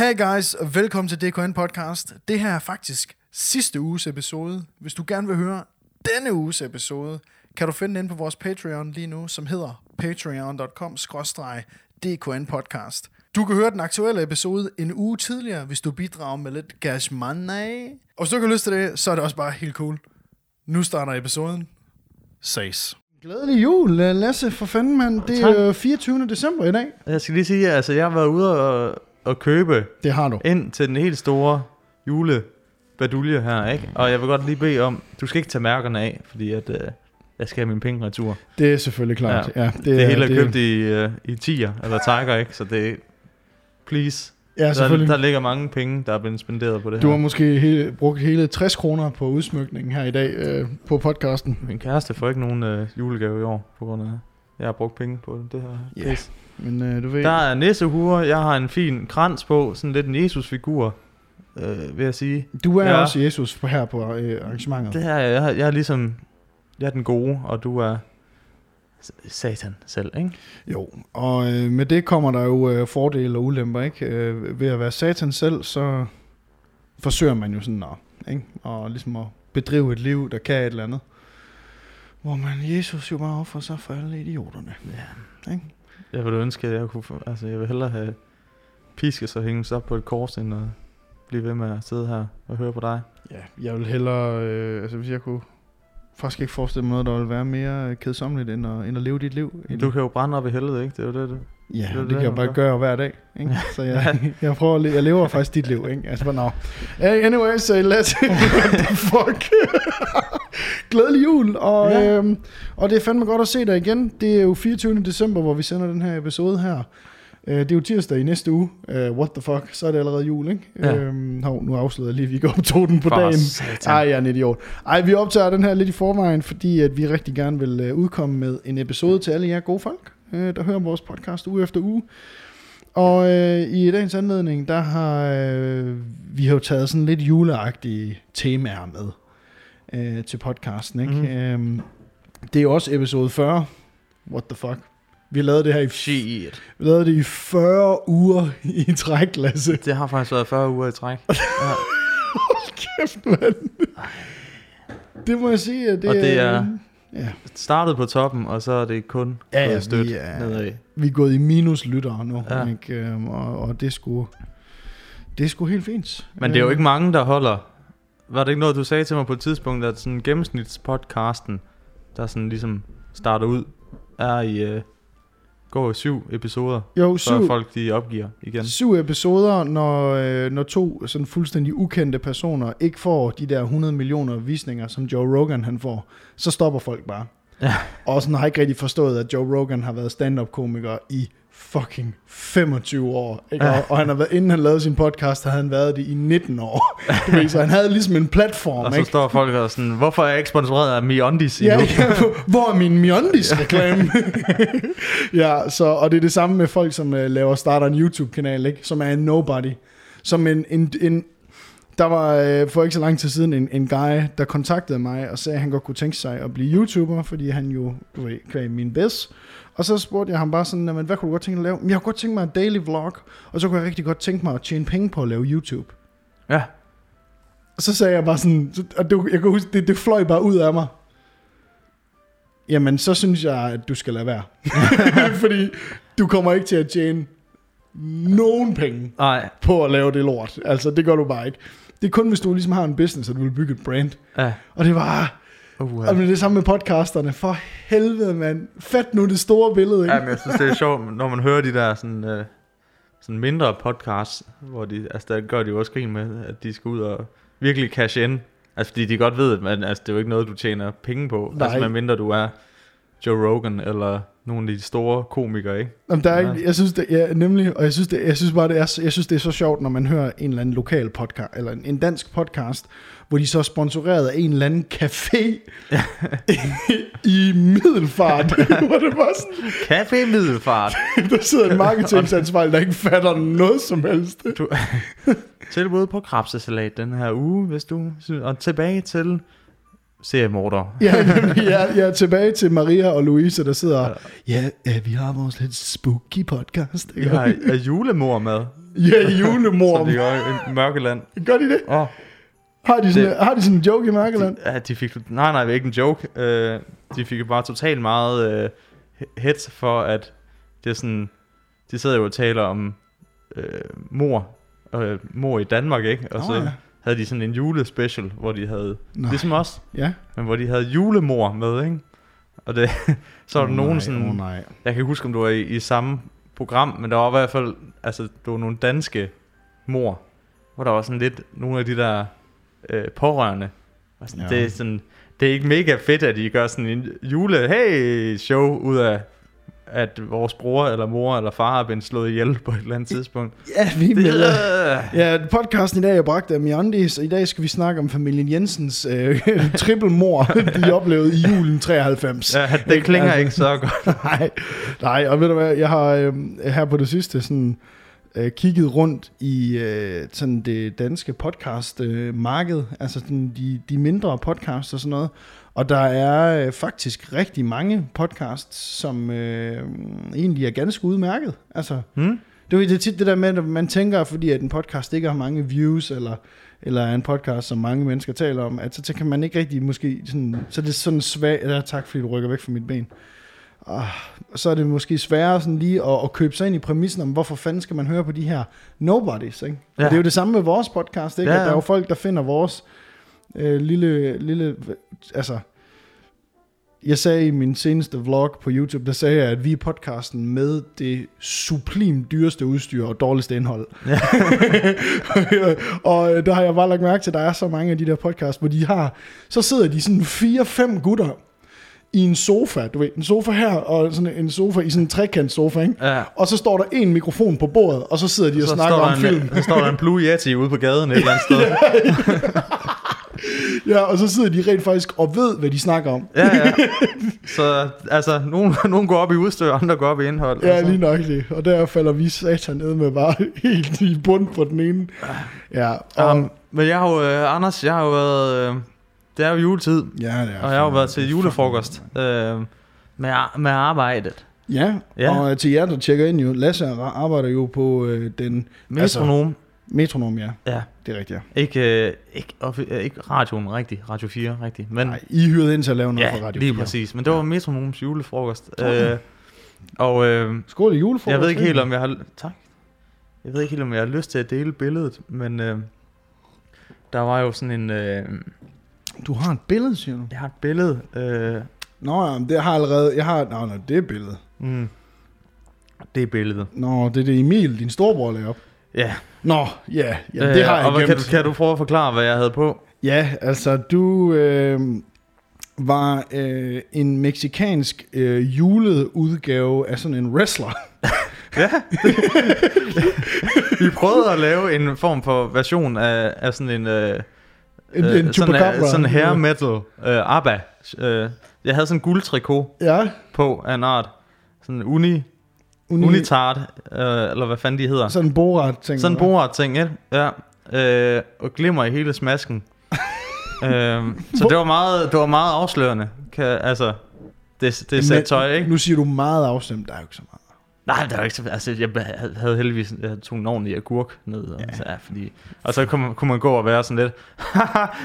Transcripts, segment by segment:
Hey guys, og velkommen til DKN Podcast. Det her er faktisk sidste uges episode. Hvis du gerne vil høre denne uges episode, kan du finde den på vores Patreon lige nu, som hedder patreon.com DKN Podcast. Du kan høre den aktuelle episode en uge tidligere, hvis du bidrager med lidt cash money. Og hvis du ikke har lyst til det, så er det også bare helt cool. Nu starter episoden. Ses. Glædelig jul, Lasse, for fanden, mand. Det er øh, 24. december i dag. Jeg skal lige sige, at altså, jeg har været ude og, og købe Det har du. ind til den helt store julebadulje her, ikke? Og jeg vil godt lige bede om, du skal ikke tage mærkerne af, fordi at, øh, jeg skal have mine penge retur. Det er selvfølgelig klart. Ja, Det, det hele er købt i, øh, i tiger, eller tiger, ikke? Så det please. Ja, Der, selvfølgelig. der ligger mange penge, der er blevet spenderet på det Du her. har måske hele, brugt hele 60 kroner på udsmykningen her i dag øh, på podcasten. Min kæreste får ikke nogen øh, julegave i år, på grund af, jeg har brugt penge på det her. Ja. pis. Men øh, du ved... Der er nissehuer, jeg har en fin krans på, sådan lidt en Jesus-figur, øh, vil jeg sige. Du er ja. Også Jesus her på øh, arrangementet. Det her, jeg, er- jeg er ligesom, jeg er den gode, og du er satan selv, ikke? Jo, og øh, med det kommer der jo øh, fordele og ulemper, ikke? Øh, ved at være satan selv, så forsøger man jo sådan at, ikke? Og ligesom at bedrive et liv, der kan et eller andet. Hvor man, Jesus jo bare offrer sig for alle idioterne. Ja. Ikke? Jeg ville ønske, at jeg kunne, altså jeg vil hellere have piskes og hænges op på et kors, end at blive ved med at sidde her og høre på dig. Ja, jeg vil hellere, øh, altså hvis jeg kunne faktisk ikke forestille mig noget, der ville være mere kedsommeligt, end at, end at leve dit liv. Du kan jo brænde op i helvede, ikke? Det er jo det, du... Ja, Det det, det det, kan jeg bare gør. gøre hver dag. Ikke? Så jeg, jeg prøver at le- jeg lever faktisk dit liv. Ikke? Altså, bare, no. Anyway, so let's... What the fuck? Glædelig jul, og, Ja. øhm, og det er fandme godt at se dig igen. Det er jo 24. december, hvor vi sender den her episode her. Øh, det er jo tirsdag i næste uge. Uh, what the fuck? Så er det allerede jul, ikke? Ja. Øhm, hov, nu afslører jeg lige, at vi går optog den på For dagen. satan. Ej, jeg er en idiot. Ej, vi optager den her lidt i forvejen, fordi at vi rigtig gerne vil øh, udkomme med en episode til alle jer gode folk, øh, der hører vores podcast uge efter uge. Og øh, i dagens anledning, der har øh, vi har jo taget sådan lidt juleagtige temaer med øh, til podcasten. Ikke? Mm. Øhm, det er jo også episode 40. What the fuck? Vi lavede det her i, Shit. vi lavede det i 40 uger i træk, Lasse. Det har faktisk været 40 uger i træk. Ja. Kæft, mand. Det må jeg sige, at det, Og det er... er- Ja. Startet på toppen, og så er det kun Ja, gået stødt vi er- nedad. Vi er gået i minus lyttere nu, Ja. ikke? Øhm, og, og det sgu, det er sgu helt fint. Men det er jo Øhm, ikke mange, der holder. Var det ikke noget, du sagde til mig på et tidspunkt, at sådan gennemsnitspodcasten, der sådan ligesom starter ud, er i, uh, går syv episoder, Jo, før syv, folk de opgiver igen. syv episoder, når, øh, når to sådan fuldstændig ukendte personer ikke får de der 100 millioner visninger, som Joe Rogan han får, så stopper folk bare. Ja. Og sådan har ikke rigtig forstået, at Joe Rogan har været stand-up-komiker i fucking 25 år. Ikke? Ja. Og, og han har været, inden han lavede sin podcast, havde han været det i 19 år. Du ved, så han havde ligesom en platform. Og så ikke? står folk og sådan, hvorfor er jeg ikke sponsoreret af MeUndies Ja, endnu? ja, hvor er min Miondis-reklame? ja, så, og det er det samme med folk, som uh, laver starter en YouTube-kanal, ikke? som er en nobody. Som en, en, en der var uh, for ikke så lang tid siden en, en guy, der kontaktede mig og sagde, at han godt kunne tænke sig at blive YouTuber, fordi han jo, du ved, kvæg min bedst. Og så spurgte jeg ham bare sådan, "Jamen, hvad kunne du godt tænke dig at lave? "Men Jeg kunne godt tænke mig en daily vlog, og så kunne jeg rigtig godt tænke mig at tjene penge på at lave YouTube. Ja, Og så sagde jeg bare sådan, så- og det, jeg kan huske, det, det fløj bare ud af mig. Jamen, så synes jeg, at du skal lade være. Fordi du kommer ikke til at tjene nogen penge nej, på at lave det lort. Altså, det gør du bare ikke. Det er kun, hvis du ligesom har en business, og du vil bygge et brand. ja. Og det var... Uh, Og det er det samme med podcasterne. For helvede, mand. Fat nu det store billede, ikke? Ja, men jeg synes, det er sjovt, når man hører de der sådan, øh, sådan mindre podcasts, hvor de, altså der gør de jo også grin med, at de skal ud og virkelig cash in. Altså fordi de godt ved, at man, altså, det er jo ikke noget, du tjener penge på. Nej. Altså medmindre du er Joe Rogan eller nogle af de store komikere, ikke? Jamen, der er Ja. ikke, jeg synes det, ja, nemlig, og jeg synes, det, jeg synes bare, det er, jeg synes, det er så sjovt, når man hører en eller anden lokal podcast, eller en, en dansk podcast, hvor de så er sponsoreret af en eller anden café i middelfart, hvor det var sådan, Café Middelfart. der sidder en marketingansvarlig, der ikke fatter noget som helst. Du, tilbud på krabsesalat den her uge, hvis du og tilbage til seriemorder. Ja, ja, ja, tilbage til Maria og Louise, der sidder, ja, ja vi har vores lidt spooky podcast. Ikke? har er julemor med. Ja, julemor. som de gør i Mørkeland. Gør de det? Åh, Har de sådan, Det- har de sådan en joke i Mærkeland? ja, de fik... Nej, nej, det er ikke en joke. Øh, de fik jo bare totalt meget øh, hits for, at det er sådan... De sidder jo og taler om øh, mor, øh, mor i Danmark, ikke? Og Nå, så ja. Havde de sådan en julespecial, hvor de havde... Nej. Ligesom os, Ja. men hvor de havde julemor med, ikke? Og det, så var der Åh, nogen nej, sådan... Åh nej. Jeg kan ikke huske, om du var i, i samme program, men der var i hvert fald, altså, der var nogle danske mor, hvor der var sådan lidt nogle af de der øh, pårørende. Og sådan, Ja. det, er sådan, det er ikke mega fedt, at de gør sådan en jule hey show ud af, at vores bror eller mor eller far har blevet slået ihjel på et eller andet tidspunkt. Ja, vi Det, øh, Ja, podcasten i dag er bragt af Miandis, og i dag skal vi snakke om familien Jensens øh, trippelmor, de oplevede i julen 93. ja, det klinger Altså- ikke så godt. nej, nej, og ved du hvad, jeg har øh, her på det sidste sådan øh, kigget rundt i øh, sådan det danske podcast øh, marked, altså sådan de, de mindre podcasts og sådan noget, og der er øh, faktisk rigtig mange podcasts, som øh, egentlig er ganske udmærket. Altså, Hmm? det er det er tit det der med, at man tænker, fordi at en podcast ikke har mange views, eller, eller er en podcast, som mange mennesker taler om, at så kan man ikke rigtig måske sådan, så er det sådan svært, ja, tak fordi du rykker væk fra mit ben. Ah, så er det måske sværere sådan lige at, at købe sig ind i præmissen om, hvorfor fanden skal man høre på de her nobodies, ikke? Ja. Ja. Det er jo det samme med vores podcast, ikke? Ja, At der er ja. jo folk, der finder vores øh, lille, lille, altså, jeg sagde i min seneste vlog på YouTube, der sagde jeg, at vi er podcasten med det sublim dyreste udstyr og dårligste indhold. Ja. og øh, der har jeg bare lagt mærke til, at der er så mange af de der podcasts, hvor de har, så sidder de sådan fire-fem gutter i en sofa, du ved, en sofa her, og sådan en sofa i sådan en trekant sofa, ikke? Ja. Og så står der en mikrofon på bordet, og så sidder de og Så snakker om film. en, så står der en Blue Yeti ude på gaden et eller andet sted. Ja, og så sidder de rent faktisk og ved, hvad de snakker om. Ja, ja. Så altså, nogen, nogen går op i udstyr, andre går op i indhold. Ja, altså. lige nok det. Og der falder vi satan ned med bare helt i bund på den ene. Ja, og, Um, men jeg har jo, øh, Anders, jeg har jo været, øh, det er jo juletid, ja, det er og jeg har jo været til julefrokost øh, med, med arbejdet. Ja, Ja. og til jer, der tjekker ind jo, Lasse ar- arbejder jo på øh, den Metronom, metronom, ja. ja. Det er rigtigt, ja. Ikke, øh, ikke, offi- øh, ikke radioen rigtig, Radio 4 rigtig, men Nej, I hyret ind til at lave noget ja, for Radio lige 4. præcis. Men det var Metronoms julefrokost. Øh, og øh, Skål i julefrokost. jeg ved ikke helt, om jeg har... Tak. Jeg ved ikke helt, om jeg har lyst til at dele billedet, men øh, der var jo sådan en... Øh, Du har et billede, siger du? jeg har et billede... Øh, Nå, ja, det har allerede... Jeg har... Nå, nå, det er billedet. mm, det er billedet. Nå, det er det Emil, din storebror, lagde op. Ja, Nå, ja, ja det har jeg Øh, og gemt. kan, du, kan du prøve at forklare, hvad jeg havde på? Ja, altså du øh, var øh, en meksikansk øh, julet udgave af sådan en wrestler. Ja. Vi prøvede at lave en form for version af, af sådan en... Øh, En, øh, en sådan, øh, sådan hair metal øh, ABBA. Øh, jeg havde sådan en guldtrikot Ja, på af en art. Sådan en uni, uni, unitard, øh, eller hvad fanden de hedder. sådan en borat ting. Sådan en borat ting, ja. ja. Øh, og glimmer i hele smasken. øh, så det var meget, det var meget afslørende. Kan, altså, det, det sæt tøj, ikke? Nu siger du meget afstemt, der er jo ikke så. Nej, der var ikke så, altså, jeg havde- havde heldigvis jeg tog en ordentlig agurk ned, og, ja. Så, ja, fordi, og så kunne man, kunne man gå og være sådan lidt,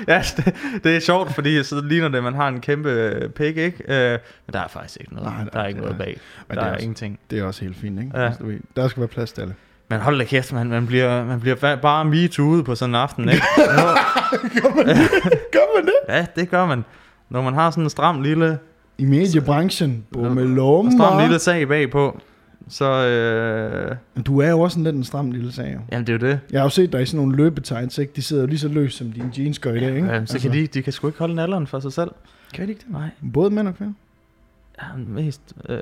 ja, det, det, er sjovt, fordi så ligner det, at man har en kæmpe øh, pik, ikke? Øh, men der er faktisk ikke noget, Nej, der- der, er ikke det noget bag, Men der det er, er også- ingenting. Det er også helt fint, ikke? Ja. Altså, Der skal være plads til alle. Men hold da kæft, man, man bliver, man bliver bare metoo'et på sådan en aften, ikke? Gør man det? ja, det gør man. Når man har sådan en stram lille, I mediebranchen, stram bummelummer. lille sag bagpå, så øh, Men Du er jo også en lidt en stram lille sag. jo. jamen det er jo det. Jeg har jo set dig i sådan nogle løbetegns, ikke? De sidder jo lige så løs, som dine jeans gør i dag, ikke? Ja, så kan de, de kan sgu ikke holde nalderen for sig selv. Kan de ikke det? Nej. Både mænd og kvinder? Ja, mest, øh,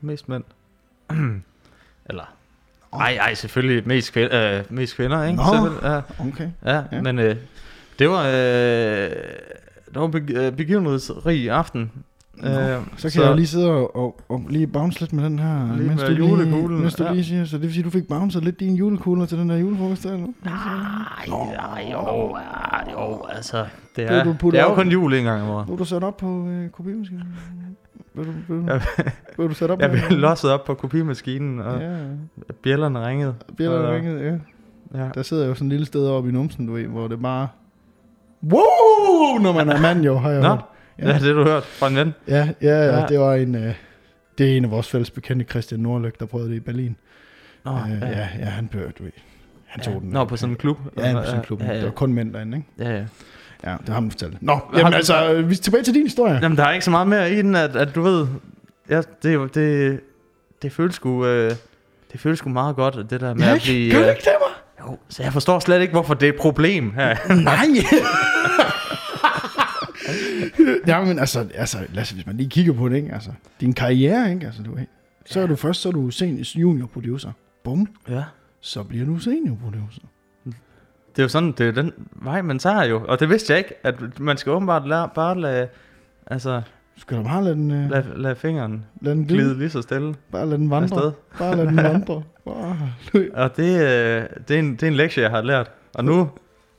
mest mænd. Eller, ej, ej, selvfølgelig mest, kvind, øh, mest kvinder, ikke? Nå. Ja, Okay. ja, Ja. men øh, det var, øh, det var en øh, begivenhedsrig aften. Nå, Øh, Så kan jeg lige sidde og, og, og lige bounce lidt med den her, Lige mens med du lige, julekuglen, mens du ja. lige siger, så det vil sige, du fik bouncet lidt dine julekugler til den der julefrokost der? Nej, nej, jo, ja, jo, altså, det er du puttet det er jo op. kun jul en gang om året. Nu er du sat op på øh, kopimaskinen. Vil du, vil du, Jeg, vil du sætte op? jeg blev losset op på kopimaskinen, og Ja, bjællerne ringede. bjælder Og- ringet, ja. Ja. Der sidder jo sådan et lille sted oppe i numsen, du ved, hvor det bare... Wow! Når man er mand jo, har jeg Nå, hørt. Ja. ja, det har du hørt fra en ven. Ja, ja, ja, Ja. det var en... Øh, det er en af vores fælles bekendte, Christian Nordløk, der prøvede det i Berlin. Nå, øh, ja. ja, han blev, du ved, han tog ja. den. Nå, på sådan en klub. Ja, på sådan en klub. Ja, Det ja. var kun mænd derinde, ikke? ja, ja. Ja, det har han fortalt. Nå, Har jamen du- altså, vi er tilbage til din historie. Jamen, der er ikke så meget mere i den, at, at du ved... Ja, det, det, det føles sgu... Øh, det føles sgu meget godt, det der med Ja, at blive... Gør du øh, ikke det, mig? Jo, så jeg forstår slet ikke, hvorfor det er et problem her. Nej! ja, men altså, altså Lasse, hvis man lige kigger på det, ikke? Altså, din karriere, ikke? Altså, du, så er du først, så er du senior junior producer. Bum, ja. så bliver du senior producer. Det er jo sådan, det er den vej, man tager jo. Og det vidste jeg ikke, at man skal åbenbart lade, bare lade, altså, Du skal da bare lade den, uh, lade, lade fingeren lade den glide. glide lige så stille Bare lade den vandre. afsted. Bare lade den vandre. Bare. Og det, øh, det, er en, det er en lektie, jeg har lært. Og nu,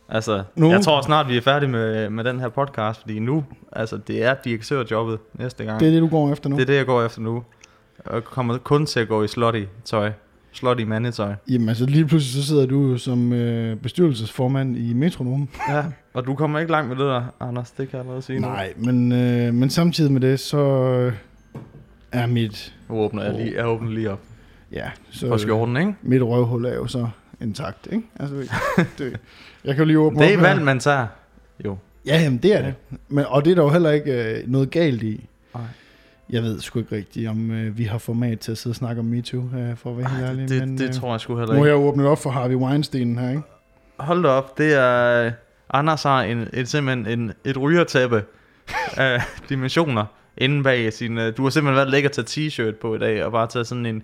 altså, Nu? nu? jeg tror snart, vi er færdige med, med den her podcast, fordi nu, altså, det er direktørjobbet næste gang. Det er det, du går efter nu. det er det, jeg går efter nu. Og kommer kun til at gå i slutty tøj. Slutty mandetøj. Jamen altså, lige pludselig så sidder du som øh, bestyrelsesformand i Metronom. Ja, og du kommer ikke langt med det der, Anders. Det kan jeg allerede sige nu. Nej, men, øh, men samtidig med det, så øh, er mit... Nu åbner jeg lige, jeg åbner lige op Ja, så på skjorten, ikke? mit røvhul er jo så intakt, ikke? Altså, det, jeg kan jo lige åbne Det er valg, man tager. Jo. Ja, jamen, det er det. Men, og det er der jo heller ikke øh, noget galt i. Nej. Jeg ved sgu ikke rigtigt, om øh, vi har format til at sidde og snakke om MeToo, øh, for at være helt ærlig. Det, men, det øh, tror jeg sgu heller Nu har ikke. jeg åbnet op for Harvey Weinstein her, ikke? Hold da op, det er... øh, Anders har en, et, simpelthen en, et rygertæppe af dimensioner inde bag sin... øh, Du har simpelthen været lækker at tage t-shirt på i dag, og bare tage sådan en,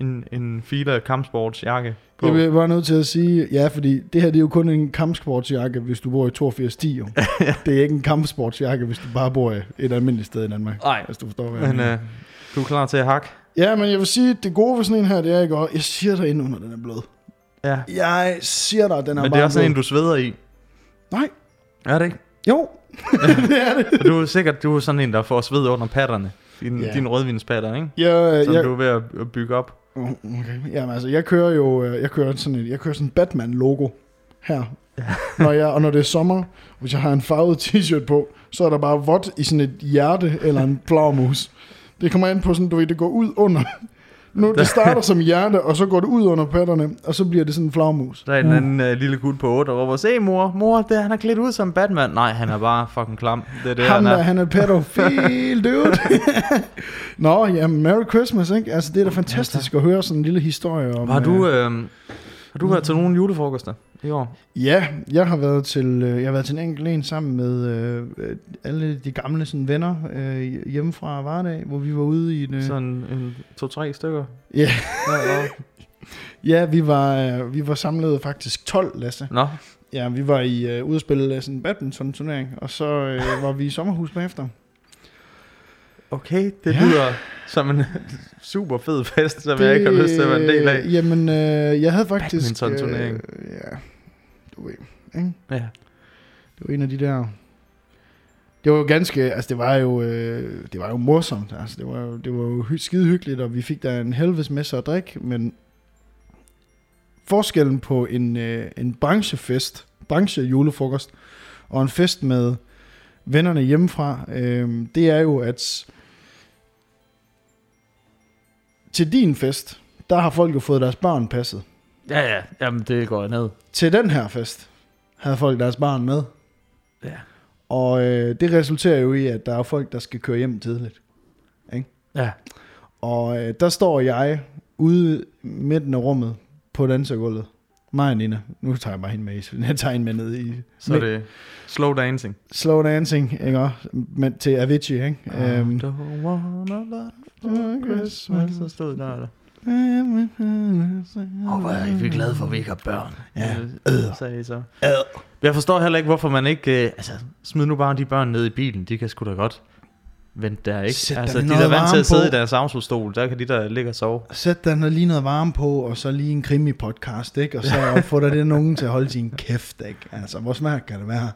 en, en fila kampsportsjakke på. Jeg bliver bare nødt til at sige, ja, fordi det her det er jo kun en kampsportsjakke, hvis du bor i 82 10, jo. Det er ikke en kampsportsjakke, hvis du bare bor i et almindeligt sted i Danmark. Nej, Hvis du forstår, hvad jeg men mener. øh, du er klar til at hakke? Ja, men jeg vil sige, det gode ved sådan en her, det er ikke jeg siger dig ind under, den er blød. Ja. Jeg siger dig, den er Men det er også sådan en, blød. du sveder i. Nej, Er det ikke? jo, det er det. Og du er sikkert du er sådan en, der får sved under patterne. Din, Ja. din rødvinspatter, ikke? Jeg, Som jeg, du er ved at bygge op okay. Jamen, altså, jeg kører jo, øh, jeg kører sådan et, jeg kører sådan en Batman-logo her. når jeg, og når det er sommer, hvis jeg har en farvet t-shirt på, så er der bare vådt i sådan et hjerte eller en flagmus. Det kommer ind på sådan, du ved, det går ud under. Nu, det starter som hjerte, og så går det ud under patterne, og så bliver det sådan en flagmus. Der er en anden uh, lille gut på 8, der råber, se mor, mor, det, han er klædt ud som Batman. Nej, han er bare fucking klam. Det er det, Ham han der, er. han er pædofil, dude. Nå, ja, Merry Christmas, ikke? Altså, det er da fantastisk at høre sådan en lille historie om... Har du, øh, øh, har du været til nogle julefrokoster i år? Ja, jeg har været til, øh, jeg har været til en enkelt en sammen med øh, øh, alle de gamle sådan, venner øh, hjemme fra Vardag, hvor vi var ude i en... Øh, Sådan en to-tre stykker? Ja. Ja, vi var, øh, vi var samlet faktisk 12, Lasse. nå, Ja, vi var i øh, ude at spille øh, sådan en badminton-turnering, og så øh, var vi i sommerhus bagefter. okay, det Ja. lyder som en super fed fest, som jeg ikke har lyst til at være en del af. Jamen, øh, jeg havde faktisk... Badminton-turnering. Øh, ja, du ved, ikke? Ja. Det var en af de der... Det var jo ganske, altså det var jo, øh, det var jo morsomt, altså det var jo, det var jo hy- skide hyggeligt, og vi fik der en helvedes masse at drikke, men forskellen på en, øh, en branchefest, branche julefrokost, og en fest med vennerne hjemmefra, øh, det er jo, at til din fest, der har folk jo fået deres barn passet. Ja, ja, jamen det går ned. Til den her fest havde folk deres barn med. Ja. Og øh, det resulterer jo i, at der er folk, der skal køre hjem tidligt. Ja. Og øh, der står jeg ude midten af rummet på dansegulvet. Mig og Nina. Nu tager jeg bare hende med i. Jeg tager hende med ned i Så er det slow dancing. slow dancing, ikke? Men til Avicii, ikke? Øhm, Don't wanna love for Christmas. Så stod der, eller? Åh, hvor er vi glade for, at vi ikke har børn. Ja. Øh, sagde I så. Jeg forstår heller ikke, hvorfor man ikke... Øh, altså, smid nu bare de børn ned i bilen. De kan sgu da godt vent der, ikke? Sæt altså, de der vant til at sidde på. i deres autostol, der kan de der ligge og sove. Sæt dig noget- lige noget varme på, og så lige en krimi-podcast, ikke? Og så få dig den nogen til at holde sin kæft, ikke? Altså, hvor svært kan det være?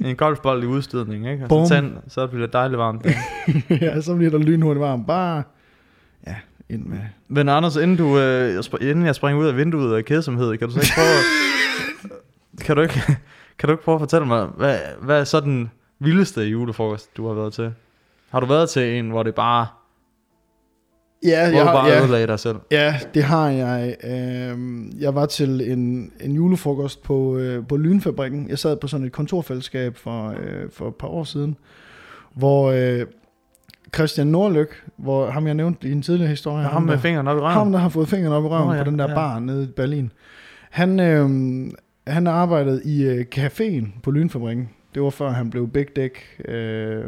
En golfbold i udstødning, ikke? Og så, tænd, så bliver det dejligt varmt. ja, så bliver der lynhurtigt varmt. Bare, ind med... Men Anders, inden, du, øh, jeg inden jeg springer ud af vinduet af kedsomhed, kan du så ikke prøve at, kan, du ikke, kan du ikke prøve at fortælle mig, hvad, hvad er så den vildeste julefrokost, du har været til? Har du været til en, hvor det bare, Ja, hvor du bare ja, ødelagde dig selv? ja, det har jeg. Øhm, Jeg var til en, en julefrokost på, øh, på Lynfabrikken. Jeg sad på sådan et kontorfællesskab for, øh, for et par år siden, hvor øh, Christian Nordlyk, hvor ham jeg nævnte i en tidligere historie, Ham med der- fingeren op i røven? Ham, der har fået fingeren op i røven oh, ja, på den der ja. bar nede i Berlin. Han, øh, han arbejdede i øh, caféen på Lynfabrikken. Det var før han blev Big Dick, øh,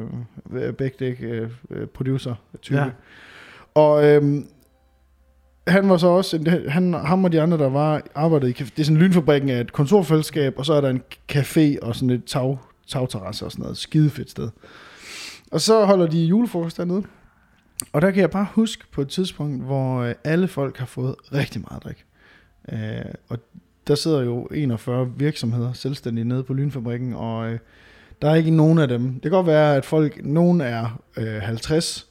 Big Dick øh, øh, producer type. Ja. Ja. Og øh, han var så også, en- han, ham og de andre, der var arbejdede i det er sådan Lynfabrikken er et kontorfællesskab, og så er der en café og sådan et tag, tagterrasse og sådan noget. Skide fedt sted. Og så holder de julefrokost dernede. Og der kan jeg bare huske på et tidspunkt, hvor øh, alle folk har fået rigtig meget drik. Øh, og der sidder jo 41 virksomheder selvstændige nede på Lynfabrikken, og øh, der er ikke nogen af dem. Det kan godt være, at folk, nogen er øh, 50,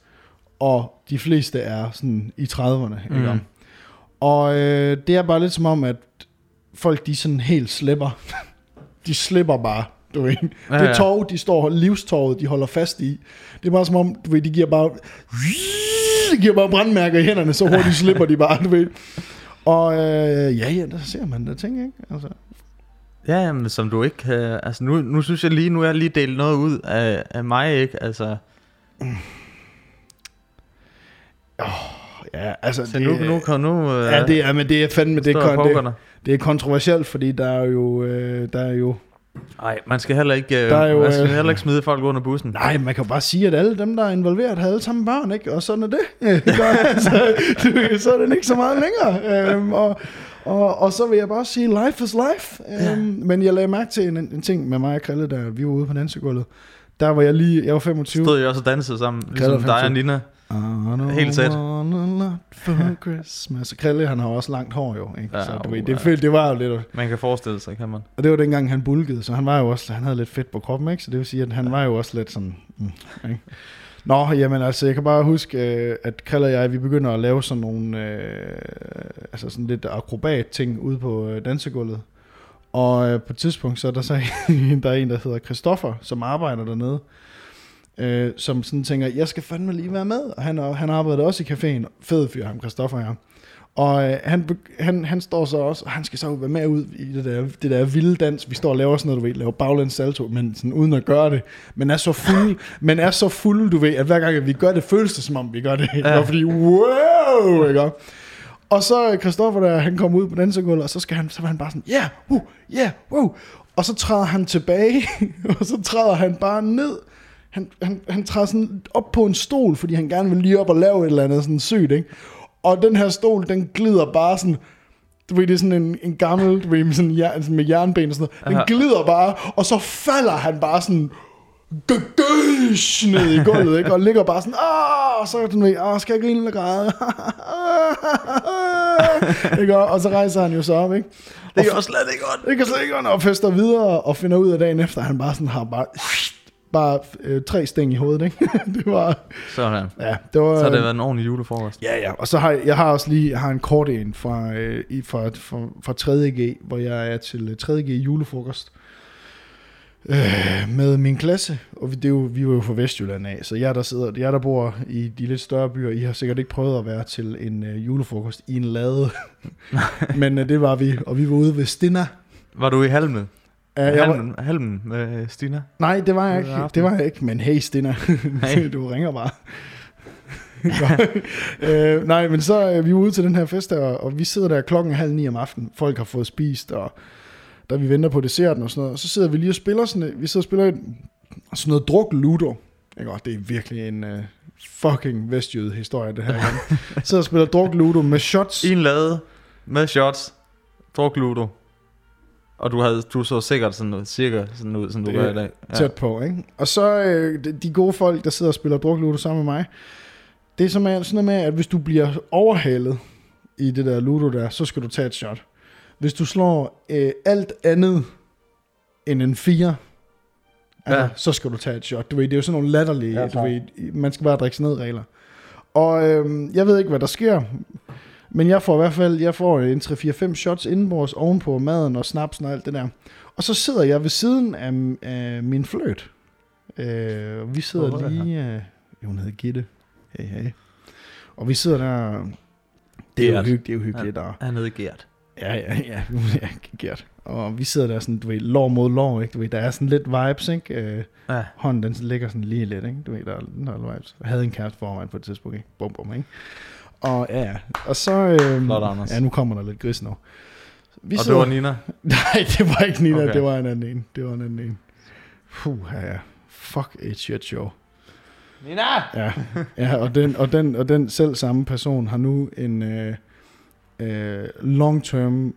og de fleste er sådan i 30'erne. Mm. Ikke? om? Og øh, det er bare lidt som om, at folk de sådan helt slipper. de slipper bare, du ved. Ja, Det ja. tog, de står livståret, de holder fast i. Det er bare som om, du ved, de giver bare, de giver bare brandmærker i hænderne, så hurtigt slipper de bare, du ved. Og øh, ja, ja, der ser man der ting, ikke? Altså, Ja, jamen, som du ikke kan... Altså, nu, nu synes jeg lige, nu er jeg lige delt noget ud af, af mig, ikke? Altså, ja, altså, så nu, nu, kan nu... Øh, ja, det er, men det er fandme, det, det, dig. det er kontroversielt, fordi der er jo, øh, der er jo, Nej, man skal heller ikke, øh, Der er jo, man skal øh, heller ikke smide folk under bussen. nej, man kan jo bare sige, at alle dem, der er involveret, har alle sammen børn, ikke? Og sådan er det. Altså, du så er den ikke så meget længere. Øhm, og, og, og så vil jeg bare sige, life is life. Øhm, Men jeg lagde mærke til en, en ting med mig og Krille, da vi var ude på dansegulvet. Der var jeg lige, jeg var 25. Stod jeg også og dansede sammen, ligesom dig og Nina. Helt lot for Christmas. Krille, han har også langt hår jo, ikke? Ja, så du uh, ved, ja. det, følte, det var jo lidt, Man kan forestille sig, kan man. og det var dengang han bulkede, så han var jo også, han havde lidt fedt på kroppen, ikke? Så det vil sige, at han var jo også lidt sådan, mm, ikke? Nå, jamen altså, jeg kan bare huske, øh, at Krille og jeg, vi begynder at lave sådan nogle, øh, altså sådan lidt akrobat ting ude på øh, dansegulvet. Og øh, på et tidspunkt, så er der så en, der er en, der hedder Christoffer, som arbejder dernede, øh, som sådan tænker, jeg skal fandme lige være med. Og han, han arbejder også i caféen. Fed fyr, ham Christoffer her. Og øh, han, han, han står så også, og han skal så være med ud i det der, det der vilde dans. Vi står og laver sådan noget, du ved, laver baglæns salto, men sådan uden at gøre det. Men er så fuld, men er så fuld, du ved, at hver gang at vi gør det, føles det som om vi gør det. Ja. Fordi, wow, ikke? Og så øh, Christoffer der, han kommer ud på dansegulvet, og så skal han, så var han bare sådan, ja, yeah, uh, ja, yeah, wow. Og så træder han tilbage, og så træder han bare ned. Han, han, han træder sådan op på en stol, fordi han gerne vil lige op og lave et eller andet sådan sygt, ikke? Og den her stol, den glider bare sådan, du ved, det er sådan en, en gammel, du ved, med, sådan, jern, sådan med jernben og sådan noget. Den glider bare, og så falder han bare sådan, gøgøsh, ned i gulvet, ikke? Og ligger bare sådan, åh, og så er den ved, åh, skal jeg grine eller græde? ikke? Og så rejser han jo så op, ikke? Det er jo slet ikke godt. Det kan slet ikke og fester videre og finder ud af dagen efter, han bare sådan har bare, bare øh, tre sting i hovedet, ikke? det var, Sådan. ja, det var... Så har det været en ordentlig julefrokost. Ja, ja, og så har jeg, har også lige jeg har en kort en fra, øh, fra, fra, fra 3.G, hvor jeg er til øh, 3.G julefrokost øh, med min klasse, og vi, det er jo, vi er jo fra Vestjylland af, så jeg der sidder, jeg der bor i de lidt større byer, I har sikkert ikke prøvet at være til en øh, julefrokost i en lade, men øh, det var vi, og vi var ude ved Stina. Var du i halmen? Uh, jeg var, halmen, halmen med Stina? nej, det var jeg ikke, det var jeg ikke, men hey Stina, Hey. du ringer bare. øh, nej, men så øh, vi er ude til den her fest, der, og, vi sidder der klokken halv ni om aftenen. Folk har fået spist, og da vi venter på desserten og sådan noget, og så sidder vi lige og spiller sådan, vi sidder og spiller et, sådan noget druk ludo. Ikke? Og det er virkelig en uh, fucking vestjyde historie, det her. igen. sidder og spiller druk ludo med shots. I en lade med shots. Druk Ludo. Og du, havde, du så sikkert sådan noget, cirka sådan ud, som du gør i dag. ja. tæt på, ikke? Og så øh, de- de gode folk, der sidder og spiller drukludo sammen med mig, det er som er sådan noget med, at hvis du bliver overhalet i det der ludo der, så skal du tage et shot. Hvis du slår øh, alt andet end en 4, altså, Ja. så skal du tage et shot. Du ved, det er jo sådan nogle latterlige, Ja, du ved, man skal bare drikke sig ned regler. Og øh, jeg ved ikke, hvad der sker, men jeg får i hvert fald, jeg får en 3-4-5 shots indenbords ovenpå maden og snapsen og alt det der. Og så sidder jeg ved siden af, af min fløt. Øh, vi sidder Hvor lige... Øh, jo, hun hedder Gitte. Hey, hey. Og vi sidder der... Det er jo, hyggeligt, det er jo hyggeligt. Og, Han hed Gert. ja, ja, ja, ja, Gert. Og vi sidder der sådan, du ved, lår mod lår, ikke? Du ved, der er sådan lidt vibes, ikke? Øh, Ja. hånden, den ligger sådan lige lidt, ikke? Du ved, der er, der er vibes. Jeg havde en kæreste foran på et tidspunkt, ikke? Bum, bum, ikke? Og ja, ja. Og så... Øh, Flot, Anders. Ja, nu kommer der lidt gris nu. Vi Og det var Nina. Nej, det var ikke Nina, Okay. det var en anden en. Det var en anden en. Puh, ja, ja. Fuck et shit show. Nina! Ja, ja og, den, og, den, og den selv samme person har nu en øh, øh, long term,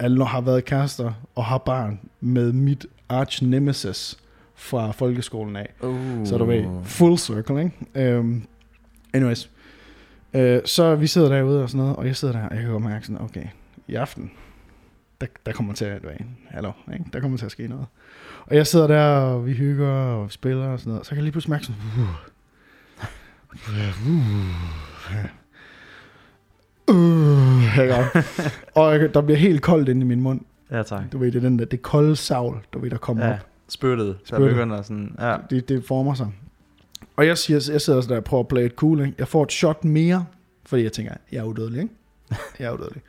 eller har været kærester og har barn med mit arch nemesis fra folkeskolen af. Uh. Så du ved, full circle, ikke? Um, anyways. Uh, så vi sidder derude og sådan noget, og jeg sidder der, og jeg kan godt mærke sådan, okay, i aften, der, der kommer til at, du ved, hallo, ikke? der kommer til at ske noget. Og jeg sidder der, og vi hygger, og vi spiller og sådan noget, så kan jeg lige pludselig mærke sådan, uh, uh, ikke? og jeg- der bliver helt koldt inde i min mund. Ja, tak. Du ved, det er den der, det kolde savl, du ved, der kommer Ja, op spyttet. Der begynder sådan, ja. det, det former sig. Og jeg, siger, jeg sidder sådan der og prøver at play it cool. Ikke? Jeg får et shot mere, fordi jeg tænker, jeg er udødelig. Ikke? Jeg er udødelig.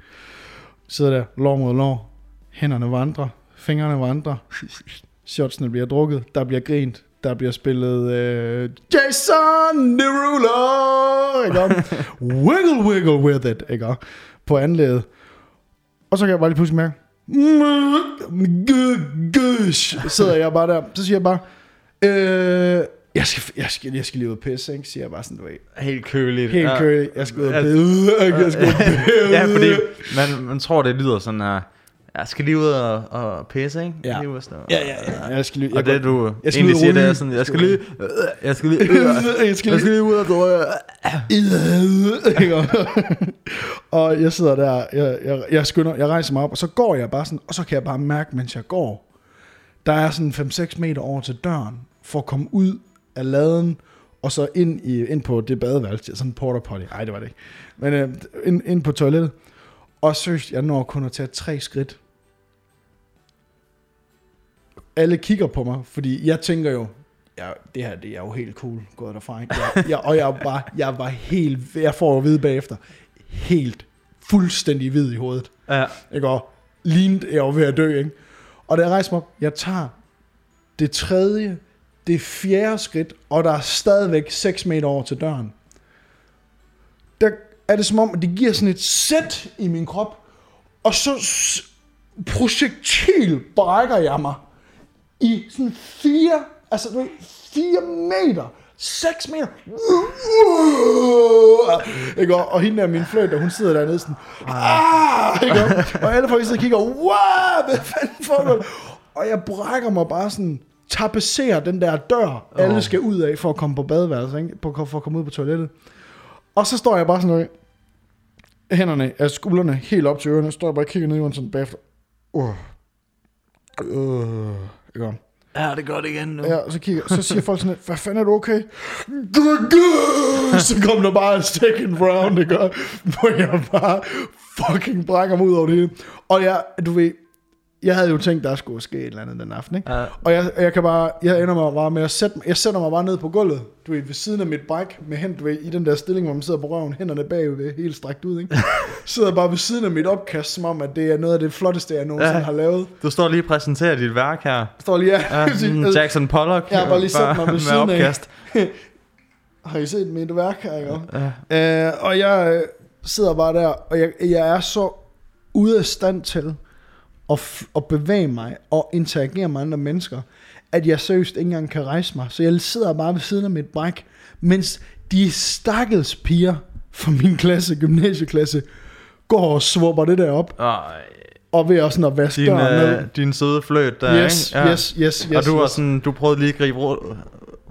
Sidder der, lår mod lår. Hænderne vandrer. Fingrene vandrer. Shotsene bliver drukket. Der bliver grint. Der bliver spillet øh, Jason Derulo. Ikke? wiggle, wiggle with it. Ikke? På anlæget. Og så kan jeg bare lige pludselig mærke, sidder jeg bare der. Så siger jeg bare, øh, jeg, skal, jeg, skal, jeg skal lige ud og pisse, ikke? Siger jeg bare sådan, du ved. Helt køligt. Helt ja. kølig. Jeg skal ud og pisse. Jeg skal ud og pisse. ja, fordi man, man tror, det lyder sådan her, jeg skal lige ud og, og pisse, ikke? Ja. Lige ud og sådan. Ja, ja, ja. Jeg skal lige, Og det du jeg jeg skal egentlig siger, det er sådan, jeg skal lige, øh, jeg skal lige, øh, jeg skal jeg lige, ud og drøje. Ikke? og jeg sidder der, jeg, jeg, jeg skynder, jeg rejser mig op, og så går jeg bare sådan, og så kan jeg bare mærke, mens jeg går, der er sådan 5-6 meter over til døren, for at komme ud af laden, og så ind, i, ind på det badeværelse, sådan en porta potty, nej det var det ikke, men øh, ind, ind på toilettet, og seriøst, jeg når kun at tage tre skridt. Alle kigger på mig, fordi jeg tænker jo, ja, det her det er jo helt cool gået derfra. Ikke? Jeg, jeg, og jeg var, jeg var helt, jeg får at vide bagefter, helt fuldstændig hvid i hovedet. Ja, Ikke? Og lignede, jeg var ved at dø. Ikke? Og da jeg rejser mig op, jeg tager det tredje, det fjerde skridt, og der er stadigvæk 6 meter over til døren. Der er det som om, at det giver sådan et sæt i min krop, og så projektil brækker jeg mig i sådan fire, altså du ved, fire meter, 6 meter. Ikke? Og, og hende der, min fløjt, der hun sidder dernede sådan, ah, ikke? og alle folk sidder og kigger, wow, hvad fanden foregår? Og jeg brækker mig bare sådan, tapisserer den der dør, alle skal ud af for at komme på badeværelset, ikke? På, for at komme ud på toilettet. Og så står jeg bare sådan noget, hænderne af skuldrene helt op til ørerne, står jeg bare og kigger ned i jorden sådan bagefter. Uh. Uh. Ikke? ja, det gør det igen nu. Ja, så, kigger, så siger folk sådan, hvad fanden er du okay? Så kom der bare en second round, ikke? Hvor jeg bare fucking brækker mig ud over det hele. Og jeg, du ved, jeg havde jo tænkt, der skulle ske et eller andet den aften, ikke? Ja. Og jeg, jeg kan bare, jeg ender mig bare med at sætte, jeg sætter mig bare ned på gulvet, du ved, ved siden af mit bræk, med hen, du ved, i den der stilling, hvor man sidder på røven, hænderne bagved, helt strækt ud, ikke? sidder bare ved siden af mit opkast, som om, at det er noget af det flotteste, jeg nogensinde Ja. har lavet. Du står lige og præsenterer dit værk her. Står lige her. Ja, mm, Jackson Pollock. Jeg har bare lige sat mig ved med siden af. opkast. Har I set mit værk her, ikke? Ja. Øh, og jeg øh, sidder bare der, og jeg, jeg er så ude af stand til at, f- at bevæge mig og interagere med andre mennesker, at jeg seriøst ikke engang kan rejse mig. Så jeg sidder bare ved siden af mit bræk, mens de stakkels piger fra min klasse, gymnasieklasse, går og svupper det der op. Ej. og ved også sådan at vaske Din, døren ned. øh, din søde fløt der, Yes, ikke? yes, yes, yes. og du var yes. sådan, du prøvede lige at gribe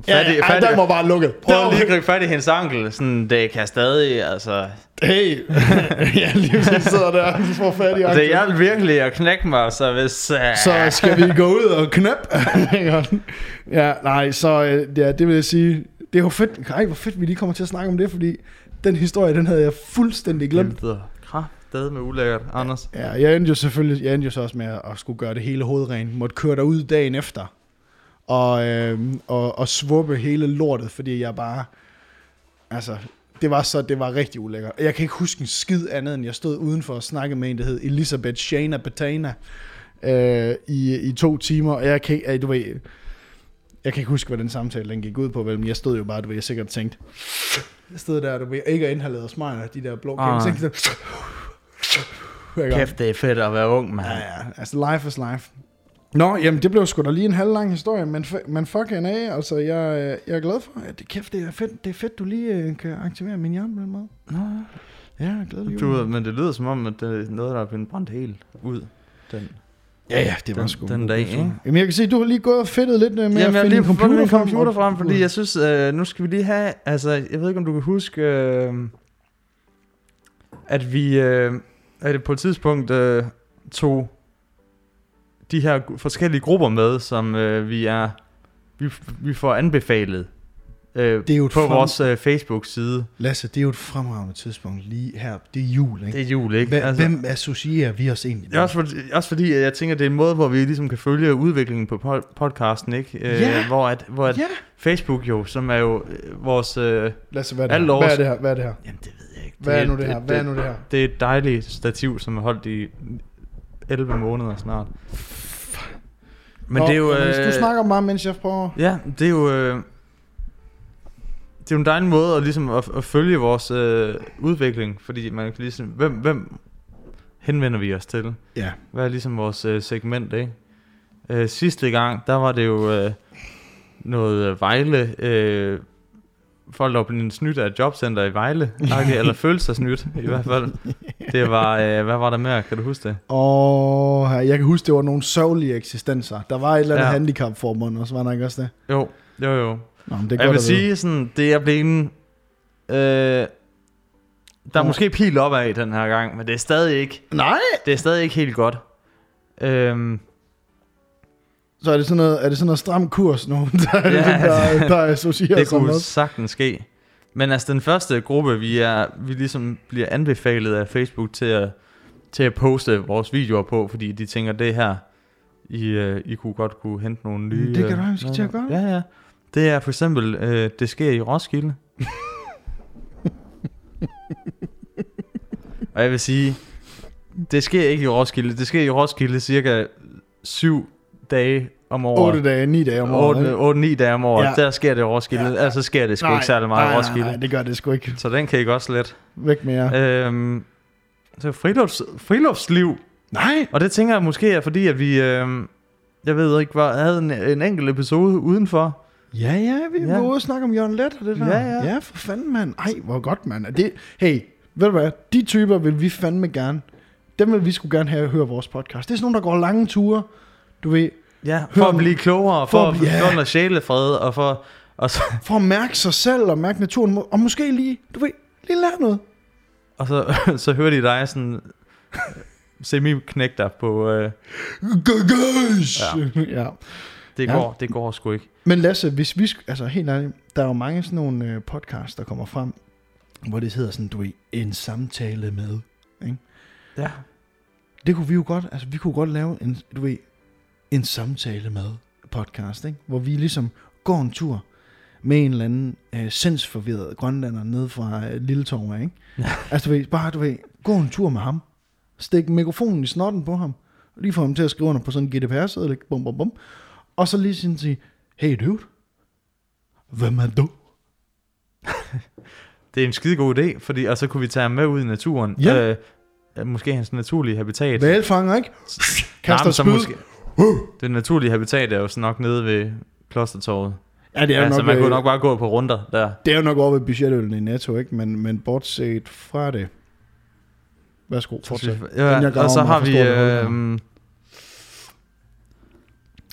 Ja, fat i, ja, fat i, den var bare lukket. prøvede Den lige var- at gribe fat i hendes ankel, sådan, det kan stadig, altså... Hey, ja, lige præcis sidder der og får fat i Det anklen. hjalp virkelig at knække mig, så hvis... Uh, Så skal vi gå ud og knap. ja, nej, så øh, ja, det vil jeg sige, det er jo fedt. Ej, hvor fedt, vi lige kommer til at snakke om det, fordi den historie, den havde jeg fuldstændig glemt. Det med ulækkert, Anders. Ja, jeg endte jo selvfølgelig, jeg endte jo så også med at skulle gøre det hele hovedrent. Måtte køre derud dagen efter. Og, øh, og, og svuppe hele lortet, fordi jeg bare, altså, det var så, det var rigtig ulækkert. Jeg kan ikke huske en skid andet, end jeg stod udenfor og snakkede med en, der hed Elisabeth Shana Betana øh, i, i to timer. Og jeg kan, ikke- du ved, jeg kan ikke huske, hvad den samtale den gik ud på, vel, men jeg stod jo bare, du ved, jeg sikkert tænkt, jeg stod der, du ved, ikke at inhaleret smøger, de der blå Ah. kæmpe, tænkte, hver gang. Kæft, det er fedt at være ung, mand. Ja, ja, altså life is life. Nå, jamen det blev sgu da lige en halv lang historie, men, men fucking af, altså jeg, øh, jeg er glad for, at det kæft, det er fedt, det er fedt, du lige øh, kan aktivere min hjerne på den måde. Nå, Ja, jeg er glad lige. du, men det lyder som om, at det er noget, der er blevet brændt helt ud. Den. Ja, ja, det var den- sgu. den dag, ikke? Jamen jeg kan se, du har lige gået og fedtet lidt øh, med Jamen, at jeg finde lige computer, min frem, computer frem, fordi jeg synes, øh, nu skal vi lige have, altså, jeg ved ikke, om du kan huske, øh, at vi, øh, at det på et tidspunkt øh, tog de her forskellige grupper med, som øh, vi er, vi, vi får anbefalet øh, Det er jo på frem- vores øh, Facebook-side. Lasse, det er jo et fremragende tidspunkt lige her. Det er jul, ikke? Det er jul, ikke? Hvem, altså, hvem associerer vi os egentlig Det er også, fordi, også fordi, jeg tænker, det er en måde, hvor vi ligesom kan følge udviklingen på pod- podcasten, ikke? Øh, Ja. Hvor, at, hvor at Ja. Facebook jo, som er jo øh, vores... Øh, Lasse, hvad er det, her? års- hvad er det her? Hvad er det her? jamen, det ved jeg ikke. Hvad er nu det her? Hvad er nu det her? Det er et dejligt stativ, som er holdt i 11 måneder snart. Men Nå, det er jo... Øh, Du snakker meget, mens jeg prøver. Ja, det er jo... Øh, det er jo en dejlig måde at, ligesom at, at følge vores øh, udvikling, fordi man kan ligesom... Hvem, hvem henvender vi os til? Ja. Hvad er ligesom vores øh, segment, ikke? Øh, sidste gang, der var det jo øh, noget Vejle... Øh, folk, der var blevet snydt af et jobcenter i Vejle, eller følte sig snydt i hvert fald. Det var, øh, hvad var der mere? Kan du huske det? Og jeg kan huske, det var nogle sørgelige eksistenser. Der var et eller andet ja. Handicapforbund, og så var der ikke også det? Jo, jo, jo. Nå, men det er jeg godt vil sige sådan, det er blevet en, øh, der er Åh. måske pil op af den her gang, men det er stadig ikke, Nej! det er stadig ikke helt godt. Øhm, Så er det sådan noget, er det sådan noget stram kurs nu, der, Ja. der, der associerer det sig kunne med? sagtens ske. Men altså den første gruppe, vi er, vi ligesom bliver anbefalet af Facebook til at, til at poste vores videoer på, fordi de tænker, det her, I, øh, I kunne godt kunne hente nogle nye... Det kan øh, du have, vi skal til at gøre. Ja, ja. Det er for eksempel, øh, det sker i Roskilde. Og jeg vil sige, det sker ikke i Roskilde. Det sker i Roskilde cirka syv dage om året. 8 dage, 9 dage om året. 8-9 dage om året. Ja. Der sker det Roskilde. Ja. Altså sker det sgu Nej, ikke særlig meget nej, Roskilde. Nej, nej, det gør det sgu ikke. Så den kan I godt slet. Væk med jer. Øhm, så frilufts, friluftsliv. Nej! Og det tænker jeg måske er fordi, at vi... Øhm, jeg ved ikke, var, havde en, en enkelt episode udenfor. Ja, ja, vi Ja. var ude og snakke om Jørgen Let og det der. Ja, ja. Ja, for fanden, mand. Ej, hvor godt, mand. Er Det, hey, ved du hvad? De typer vil vi fandme gerne. Dem vil vi skulle gerne have at høre vores podcast. Det er sådan nogle, der går lange ture. Du ved, Ja, Hør for om- at blive klogere, for for, at blive- ja. sjælefred, og for... Og så, for at mærke sig selv og mærke naturen. Og måske lige, du ved, lige lære noget. og så, så hører de dig sådan semi-knæk dig på... Øh! Ja. ja. det, Ja. går, det går sgu ikke. Men Lasse, hvis vi, altså helt ærligt, der er jo mange sådan nogle øh, podcasts, der kommer frem, hvor det hedder sådan, du ved, en samtale med. Ja. Det kunne vi jo godt, altså vi kunne godt lave en, du ved, en samtale med podcast, ikke? hvor vi ligesom går en tur med en eller anden øh, sindsforvirret grønlander ned fra øh, Lille Torv, ikke? Ja. Altså du ved, bare du ved, gå en tur med ham, stik mikrofonen i snotten på ham, og lige få ham til at skrive under på sådan en GDPR-side, bum, bum, bum, og så lige sådan sige, hey dude, hvem er du? Det er en skide god idé, fordi, og så kunne vi tage ham med ud i naturen. Ja. Øh, måske hans naturlige habitat. Valfanger, ikke? Nej, Kaster så spyd. måske, det naturlige habitat er jo så nok nede ved klostertorvet. Ja, det er, Ja, jo så nok, man kunne nok bare gå på runder der. det er jo nok over ved budgetøllen i Netto, ikke? Men, men bortset fra det, Værsgo, Så fortsæt. jeg- jeg Ja, graver og så har vi... Øh,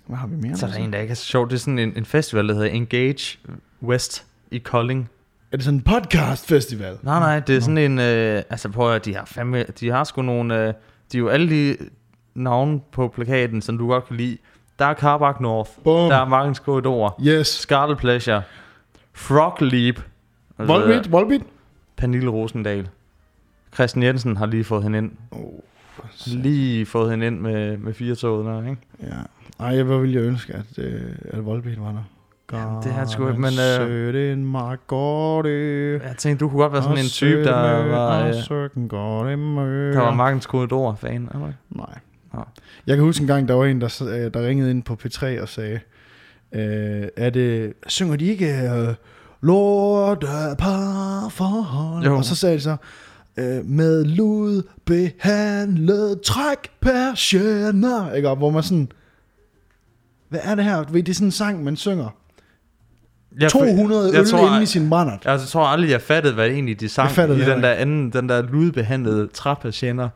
Hvad har vi mere? så er der en, der ikke er så sjov. Det er sådan en, en festival, der hedder Engage West i Kolding. Er det sådan en podcast festival? Nej, nej, det er sådan en... Øh, altså prøv at de har, fandme, de har sgu nogle... Øh, de er jo alle de navne på plakaten, som du godt kan lide. Der er Carbach North. Bum. Der er Markens Korridor. Yes. Scarlet Pleasure. Frog Leap. og så Volbeat, Volbeat. Pernille Rosendal. Christian Jensen har lige fået hende ind. Oh, Lige fået hende ind med, med fire toget der, ikke? ja. Ej, hvor ville jeg ønske, at, øh, at Volbeat var der. Jamen, det er sgu ikke, men, øh, en Margorte. Jeg tænkte, du kunne godt være sådan en type, der var, øh, der var Markens Korridor-fan. eller? Nej. Jeg kan huske en gang, der var en, der, øh, der ringede ind på P3 og sagde, øh, er det, synger de ikke øh, Lorte parforhold? Jo. Og så sagde de så, øh, med lud behandlet træk persienner. Ikke? Og hvor man sådan, hvad er det her? Det er sådan en sang, man synger. Jeg, 200 jeg øl tror, inde i sin brændert. Jeg, jeg tror aldrig, jeg fattede, hvad det egentlig de sang Jeg i den der anden, den der lydbehandlede træpatienter.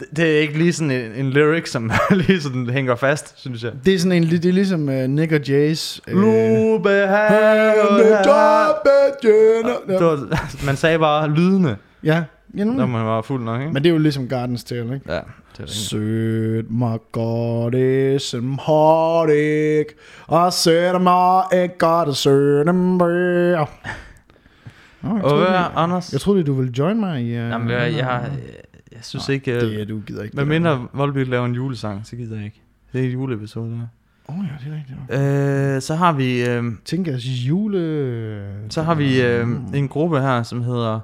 Det, det er ikke lige sådan en, en lyric, som lige sådan hænger fast, synes jeg. Det er sådan en, det er ligesom uh, Nick og Jays. Uh. Det man sagde bare lydene, Ja, ja når man var fuld nok, ikke? men det er jo ligesom Gardens Tale, ikke? Ja, det er rigtigt. Sødt mig godt i som hårdt ikke, og sødt mig ikke godt og sødt mig. Nå, jeg, Og troede, Anders? jeg troede du ville join mig i... Uh, Jamen, jeg, jeg, jeg, jeg synes ikke... øh, Det er du gider ikke. Der. mindre Volbeat laver en julesang, så gider jeg ikke. Det er en juleepisode, der. Åh oh, ja, det er rigtigt. Øh, så har vi, øh, Tænker jeg jule... så har vi øh, en gruppe her, som hedder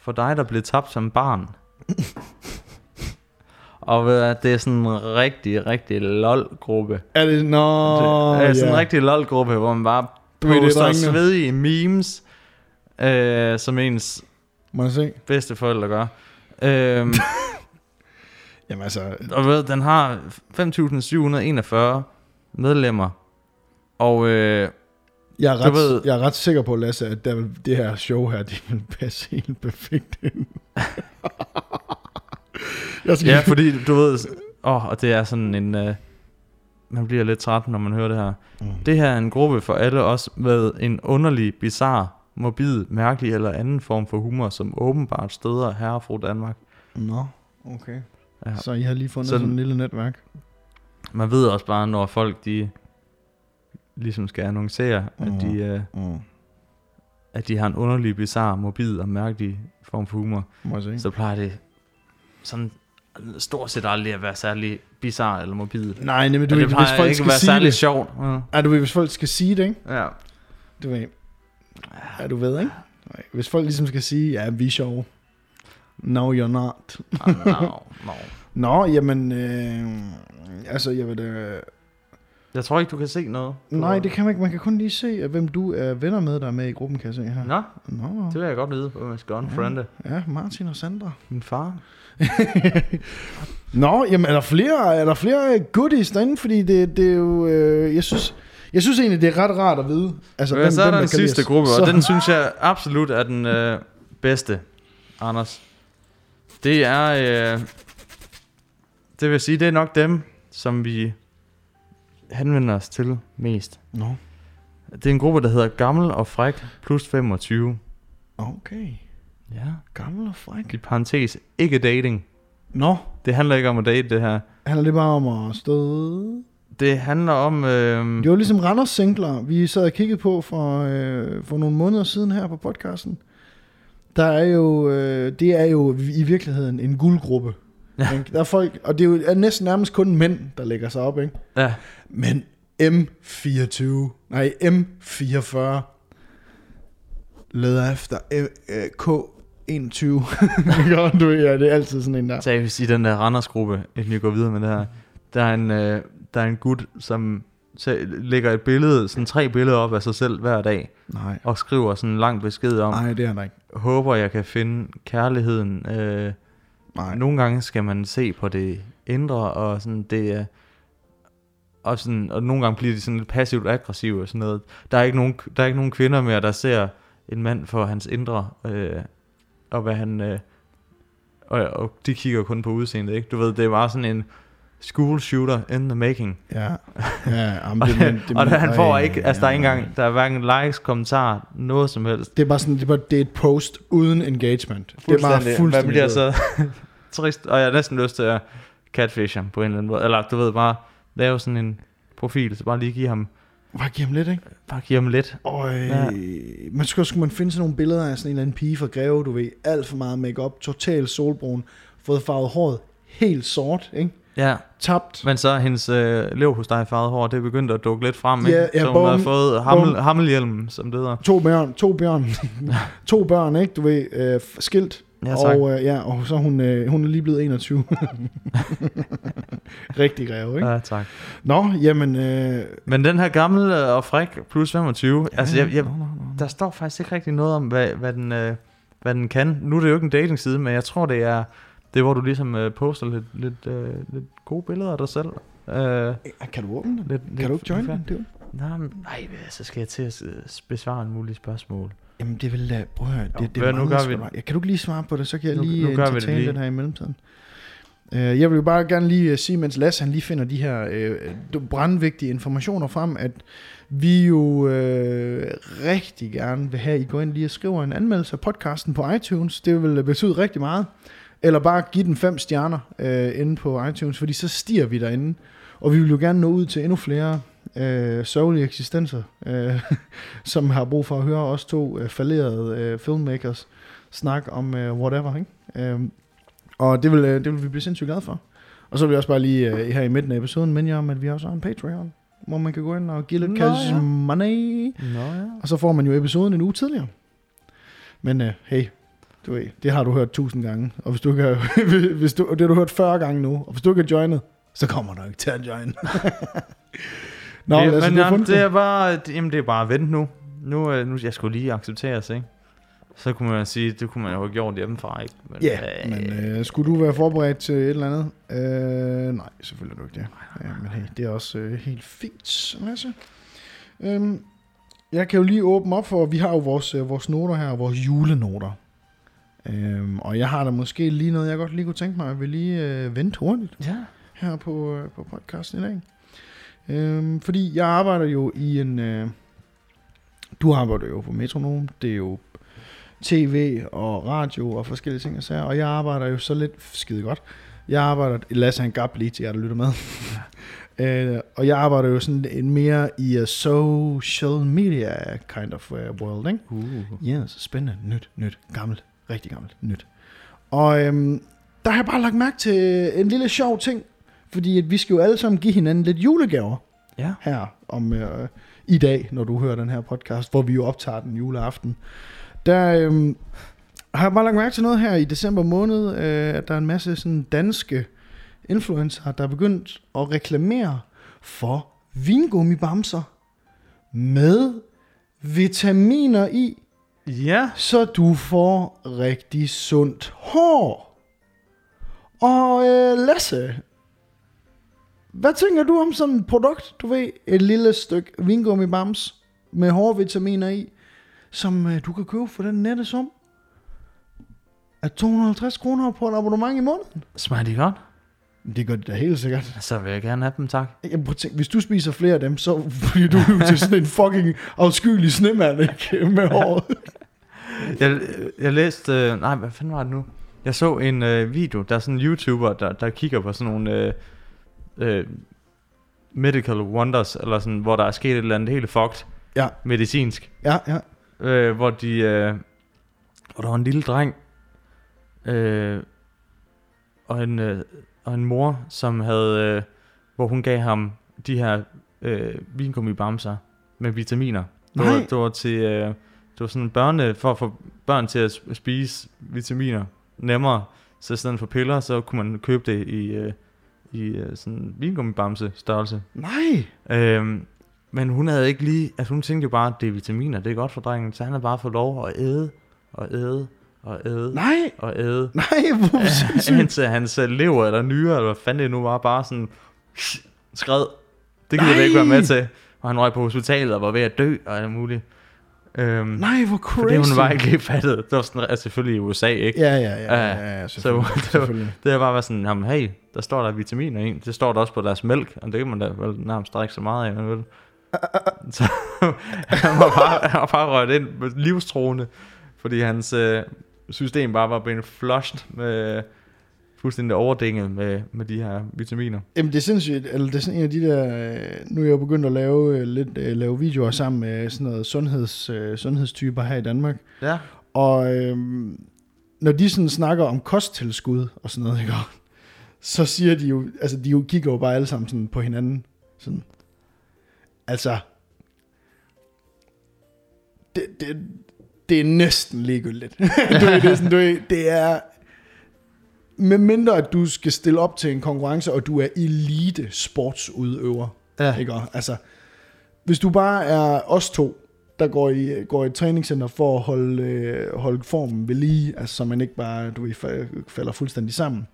For dig, der blev tabt som barn. Og ved det er sådan en rigtig, rigtig lol-gruppe. Er det... Nå, det er sådan en ja. rigtig lol-gruppe, hvor man bare er poster svedige memes, øh, som ens Må jeg se? bedsteforældre gør. Øhm, Jamen altså... og ved, den har 5.741 medlemmer. Og øh, Jeg er, ret, ved- jeg er ret sikker på, Lasse, at der, det her show her, det vil passe helt perfekt ind. jeg skal, Ja, fordi du ved, åh, og det er sådan en, øh, man bliver lidt træt, når man hører det her. Mm. Det her er en gruppe for alle os med en underlig, bizarre, morbid, mærkelig eller anden form for humor, som åbenbart støder herre og fru Danmark. Nå, okay. Ja. Så I har lige fundet Sådan- sådan en lille netværk. Man ved også bare, når folk de ligesom skal annoncere, at Mhm. de, øh, Mm. at de har en underlig, bizarre, morbid og mærkelig form for humor, så plejer det sådan stort set aldrig at være særlig bizarre eller morbid. Nej, nemlig, du ved, hvis folk ikke skal at være sige særlig det. sjovt. Ja. Ja, du ved, hvis folk skal sige det, ikke? ja. Du ved. Ja, du ved, ikke? Hvis folk ligesom skal sige, ja, vi er sjove. No, you're not. Ah, no, no. Nå, jamen, øh, altså, jeg vil da... Jeg tror ikke, du kan se noget. Du Nej, det kan man ikke. Man kan kun lige se, hvem du er venner med, der er med i gruppen, kan jeg se her. Nå, Nå, det vil jeg godt vide, hvor man skal unfriende. ja, Martin og Sandra. Min far. Nå, jamen er der flere, er der flere goodies derinde? Fordi det, det er jo, øh, jeg synes, jeg synes egentlig, det er ret rart at vide. Altså, Ja, så er der den sidste os. gruppe, så, og den synes jeg absolut er den øh, bedste, Anders. Det er, øh, det vil sige, det er nok dem, som vi henvender os til mest. Nå, Det er en gruppe, der hedder Gammel og Fræk plus 25. okay. Ja. Gammel og fræk. I parentes, ikke dating. Nå, Det handler ikke om at date, det her. handler det bare om at stå... Det handler om... Øh, Det var ligesom Randers Singler, vi sad og kiggede på for, øh, for nogle måneder siden her på podcasten. Der er jo, øh, det er jo i virkeligheden en guldgruppe. Ja. Ikke? Der er folk, og det er jo er næsten nærmest kun mænd, der lægger sig op, ikke? ja, Men M24, nej M44, leder efter øh, øh, K21. ja, du ja, det er altid sådan en der. Seriøst, i den der Randers-gruppe, inden vi går videre med det her, der er en, øh, der er en gut, som lægger et billede, sådan tre billeder op af sig selv hver dag, Nej, og skriver sådan en lang besked om, nej, det er der ikke. håber jeg kan finde kærligheden. Øh, Nej. nogle gange skal man se på det indre, og sådan det er, og, sådan, og nogle gange bliver de sådan lidt passivt aggressive og sådan noget. Der er ikke nogen, der er ikke nogen kvinder mere, der ser en mand for hans indre, øh, og hvad han, øh, og, og de kigger kun på udseendet, ikke? Du ved, det er bare sådan en school shooter in the making. Ja, ja jamen, Og, det, men- det, og det, han får ikke, altså der er ja, ikke engang, der er hverken likes, kommentarer, noget som helst. Det er bare sådan, det er, bare, det er et post uden engagement. Det er bare Man fuldstændig bliver død. så trist, og jeg har næsten lyst til at catfish ham på en eller anden måde. Eller du ved, bare lave sådan en profil, så bare lige give ham, Bare giv ham lidt, ikke? bare give ham lidt. Øj, Ja. man skulle, skulle man finde sådan nogle billeder af sådan en eller anden pige fra Greve, du ved, alt for meget makeup, total solbrun, fået farvet håret helt sort, ikke? Ja, Tabt. men så hendes øh, leverpostej farvet hår, det er begyndt at dukke lidt frem, ikke? ja, så hun har bum, fået hammel, bum. hammelhjelm, som det hedder. To børn, to børn, to børn, ikke? Du ved, øh, skilt. Ja, tak. og, øh, ja, og så er hun, øh, hun er lige blevet 21. Rigtig greve, ikke? Ja, tak. Nå, jamen... Øh, Men den her gamle og fræk plus 25, ja, altså jeg, jeg, nå, nå, nå. der står faktisk ikke rigtig noget om, hvad, hvad, den, øh, hvad den kan. Nu er det jo ikke en datingside, men jeg tror, det er, det er hvor du ligesom øh, poster lidt, lidt, øh, lidt gode billeder af dig selv. Øh, Kan du åbne den? lidt, Kan du ikke join den? Det, Nej, men- nej, så skal jeg til at øh, besvare en mulig spørgsmål. jamen, det vil da... Prøv at høre, Jo, det, det hvad, er nu gør vi Ja, Kan du ikke lige svare på det, så kan jeg Nu- lige nu øh, gør vi det lige. den her i mellemtiden. Øh, Jeg vil jo bare gerne lige øh, sige, mens Lasse han lige finder de her øh, brandvigtige informationer frem, at vi jo øh, rigtig gerne vil have, at I går ind lige og skriver en anmeldelse af podcasten på iTunes. Det vil øh, betyde rigtig meget. Eller bare give den fem stjerner øh, inde på iTunes, fordi så stiger vi derinde. Og vi vil jo gerne nå ud til endnu flere øh, sørgelige eksistenser, øh, som har brug for at høre os to øh, falderede øh, filmmakers snakke om øh, whatever. Ikke? Øh, og det vil, øh, det vil vi blive sindssygt glade for. Og så vil jeg også bare lige øh, her i midten af episoden minde jer om, at vi også har en Patreon, hvor man kan gå ind og give lidt Nå, cash ja. money. Nå ja. Og så får man jo episoden en uge tidligere. Men øh, hey, du ved, det har du hørt tusind gange. Og hvis du har, hvis du, det har du hørt 40 gange nu. Og hvis du ikke har joinet, så kommer du ikke til at join. Nå, det, Lasse, men jamen, det det er bare, det, jamen, det er bare at vente nu. Nu, øh, nu jeg skulle lige accepteres, ikke? Så kunne man sige, det kunne man jo have gjort hjemmefra, ikke? Men, Ja, men øh, skulle du være forberedt til et eller andet? Øh, nej, selvfølgelig du ikke det. Ja, men hey, det er også øh, helt fint, Lasse. Øhm, jeg kan jo lige åbne op for, vi har jo vores, øh, vores noter her, vores julenoter. Øhm, og jeg har da måske lige noget, jeg godt lige kunne tænke mig, at vi lige øh, vente hurtigt ja. her på, øh, på podcasten i dag. Øhm, fordi jeg arbejder jo i en... Øh, du arbejder jo på Metronom, det er jo tv og radio og forskellige ting og sager, og jeg arbejder jo så lidt skide godt. Jeg arbejder, Lasse han gab lige til jer, der lytter med. øh, og jeg arbejder jo sådan en mere i a social media kind of uh, world, ikke? Uh. Ja, yes, spændende, nyt, nyt, gammelt, rigtig gammelt, nyt. Og øhm, der har jeg bare lagt mærke til en lille sjov ting, fordi at vi skal jo alle sammen give hinanden lidt julegaver Ja. her om øh, i dag, når du hører den her podcast, hvor vi jo optager den juleaften. Der øhm, har jeg bare lagt mærke til noget her i december måned, øh, at der er en masse sådan danske influencer, der er begyndt at reklamere for vingummibamser med vitaminer i, Ja. så du får rigtig sundt hår. Og øh, Lasse, hvad tænker du om sådan et produkt, du ved, et lille stykke vingummibams med hårvitaminer i, som øh, du kan købe for den nette sum af 250 kroner på et abonnement i måneden? Smager de godt? Det gør det da helt sikkert. Så vil jeg gerne have dem, tak. Jeg prøver at tænke, hvis du spiser flere af dem, så bliver du jo til sådan en fucking afskyelig snemand, ikke? Med håret. Jeg, jeg læste, øh, nej, hvad fanden var det nu? Jeg så en øh, video, der er sådan en YouTuber, der, der kigger på sådan nogle øh, øh, medical wonders, eller sådan, hvor der er sket et eller andet helt fucked Ja. medicinsk. Ja, ja. øh, hvor de, øh, hvor der var en lille dreng, øh, og en, øh, og en mor, som havde, øh, hvor hun gav ham de her øh, vingummibamser med vitaminer. Det var, det var til, øh, det var sådan børne, for at få børn til at sp- spise vitaminer nemmere, så i stedet for piller, så kunne man købe det i, øh, i øh, sådan vingummibamse størrelse. Nej. Øhm, men hun havde ikke lige, altså hun tænkte jo bare, at det er vitaminer, det er godt for drengen, så han havde bare fået lov at æde, og æde, og æde, Nej. og æde. Nej, hvor sindssygt. Indtil hans øh, lever eller nyre, eller hvad fanden det nu var, bare sådan skred. Det gider vi ikke være med til. Og han røg på hospitalet og var ved at dø og alt muligt. Øhm, Nej, hvor crazy. fordi hun var ikke lige fattet. Det var sådan, altså selvfølgelig i USA, ikke? Ja, ja, ja, Ja, ja, ja, så selvfølgelig. det var-. Det er bare sådan, jamen hey, der står der vitaminer i. Det står der også på deres mælk, og det kan man da vel nærmest drikke så meget af, man vil. Så han var bare, han var bare rørt ind livstroende, fordi hans øh, system bare var blevet flushed med fuldstændig overdænget med, med de her vitaminer. Jamen det er sindssygt, eller det er sådan en af de der, øh, nu er jeg jo begyndt at lave øh, lidt øh, lave videoer sammen med sådan noget sundheds, sundhedstyper her i Danmark, Ja. og øhm, når de sådan snakker om kosttilskud og sådan noget, ikke? så siger de jo, altså de jo kigger jo bare alle sammen sådan på hinanden, sådan, altså, det, det, det er næsten ligegyldigt. du ved, det, er sådan, du ved, det er, med mindre at du skal stille op til en konkurrence, og du er elite sportsudøver, Ja. ikke? Altså, hvis du bare er os to, der går i, går i et træningscenter for at holde, øh, holde formen ved lige, altså så man ikke bare du ved, fa- falder fuldstændig sammen,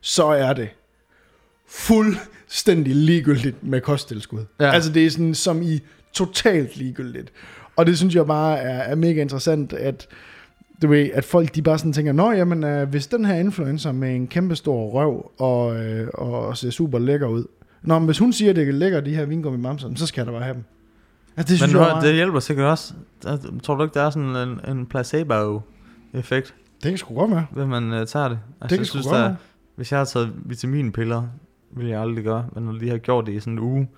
så er det fuldstændig ligegyldigt med kosttilskud. Ja. Altså det er sådan som i totalt ligegyldigt. Og det synes jeg bare er, er mega interessant, at du ved, at folk de bare sådan tænker, nå jamen, øh, hvis den her influencer med en kæmpe stor røv og, øh, og ser super lækker ud, Nå, men hvis hun siger, at det er lækker, de her vingummi mamser, så skal da bare have dem. Altså, det Men synes jeg bare, det hjælper sikkert også. Der, tror du ikke, der er sådan en, en placebo-effekt, det kan sgu godt være. ved man uh, tager det? Altså, Det kan jeg synes, godt der, være. hvis jeg har taget vitaminpiller, vil jeg aldrig gøre, men når de har gjort det i sådan en uge,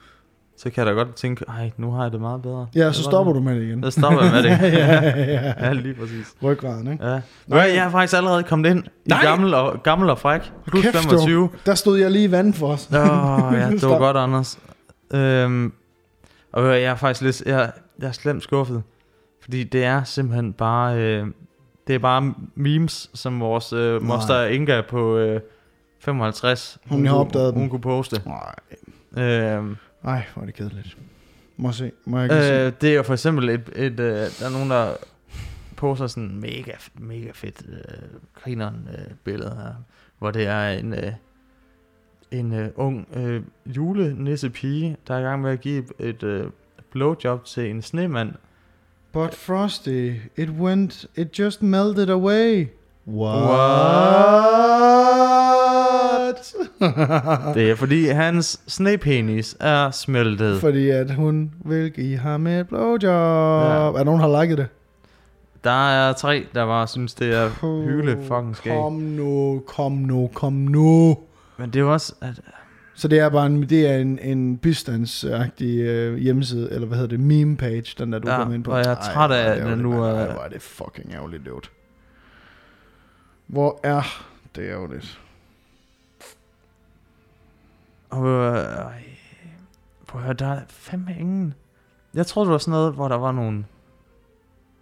så kan jeg da godt tænke, ej, nu har jeg det meget bedre. Ja, så stopper du med det igen. Så stopper jeg med det. ja, ja, ja. ja, lige præcis. Ryggraden, ikke? Ja. Nej. Nej, jeg er faktisk allerede kommet ind i Nej. gammel og, gammel og fræk. Plus Kæft, 25. Der stod jeg lige i vandet for os. Åh, ja, det var godt, Anders. Øhm, og jeg er faktisk lidt, jeg, jeg er slemt skuffet. Fordi det er simpelthen bare, øh, det er bare memes, som vores øh, moster Inga på øh, 55, Hun har kunne- opdaget hun dem. kunne poste. Nej, Øhm, Ej, hvor er det kedeligt. Må se. Må jeg ikke se? øh, det er jo for eksempel et, et øh, der er nogen, der poster sådan mega, mega fedt øh, grineren øh, billede her, hvor det er en, øh, en øh, ung øh, julenisse pige, der er i gang med at give et, et øh, blowjob til en snemand. But Frosty, it went, it just melted away. What? Det er fordi hans snepenis er smeltet. Fordi at hun vil give ham et blowjob. Ja. Er nogen, har liket det? Der er tre, der bare synes, det er hyle fucking skæg. Kom nu, kom nu, kom nu. Men det er også, at Så det er bare en, det er en, en bistandsagtig øh, hjemmeside, eller hvad hedder det, meme page, den der du Ja, kommer ind på. og jeg er træt af, at den nu er-. Ej, hvor er det fucking ærgerligt, dude. Hvor er det ærgerligt? Og, øh, prøv at høre, der er fandme ingen... Jeg tror det var sådan noget, hvor der var nogle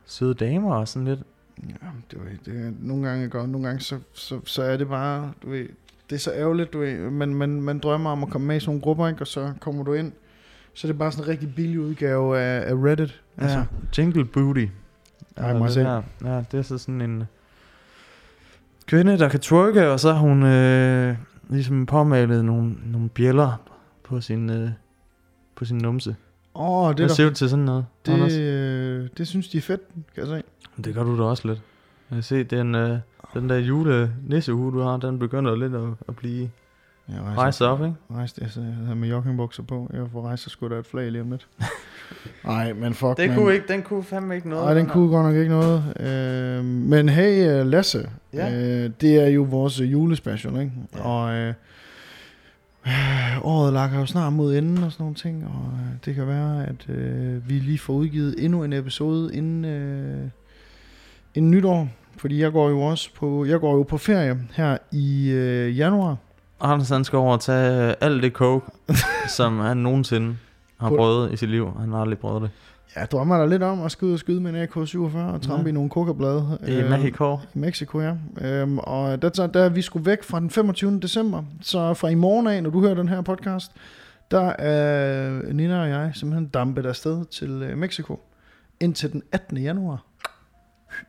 søde damer og sådan lidt. Ja, det, var, det nogle gange godt, nogle gange så, så, så er det bare, du ved, det er så ærgerligt, du ved, man, man, man drømmer om at komme med i sådan nogle grupper, ikke? og så kommer du ind, så er det bare sådan en rigtig billig udgave af, af Reddit. Altså, Ja, Jingle Booty. Ej, må jeg her. Ja, det er så sådan en kvinde, der kan twerke, og så har hun øh, ligesom påmalet nogle, nogle bjæller på sin, øh, på sin numse. Åh, oh, det, er ser der, ud til sådan noget, det... Anders. øh, det synes de er fedt, kan jeg se. Det gør du da også lidt. Jeg kan se, den, øh, den der jule nissehue, du har, den begynder lidt at, at blive Jeg rejst op, ikke? Rejst, jeg havde med joggingbukser på. Jeg får så skulle der et flag lige om lidt. Nej, men fuck, Det man. kunne ikke, den kunne fandme ikke noget. Nej, den kunne godt nok ikke noget. Øh, men hey, øh, Lasse. Ja. Øh, det er jo vores øh, julespecial, ikke? Ja. Og øh, øh, året lakker jo snart mod enden og sådan nogle ting. Og øh, det kan være, at øh, vi lige får udgivet endnu en episode inden, øh, inden nytår. Fordi jeg går jo også på, jeg går jo på ferie her i øh, januar. Anders han skal over og tage øh, alt det coke, som han nogensinde har På- prøvet i sit liv. Han har aldrig prøvet det. Jeg drømmer da lidt om at skyde og skyde med en AK-47 og trampe Ja. i nogle kokablade. I Øh, Mexico. I Mexico, ja. Øhm, og der, der er vi skulle væk fra den 25. december, så fra i morgen af, når du hører den her podcast, der er Nina og jeg simpelthen dampet afsted til øh, Mexico indtil den 18. januar.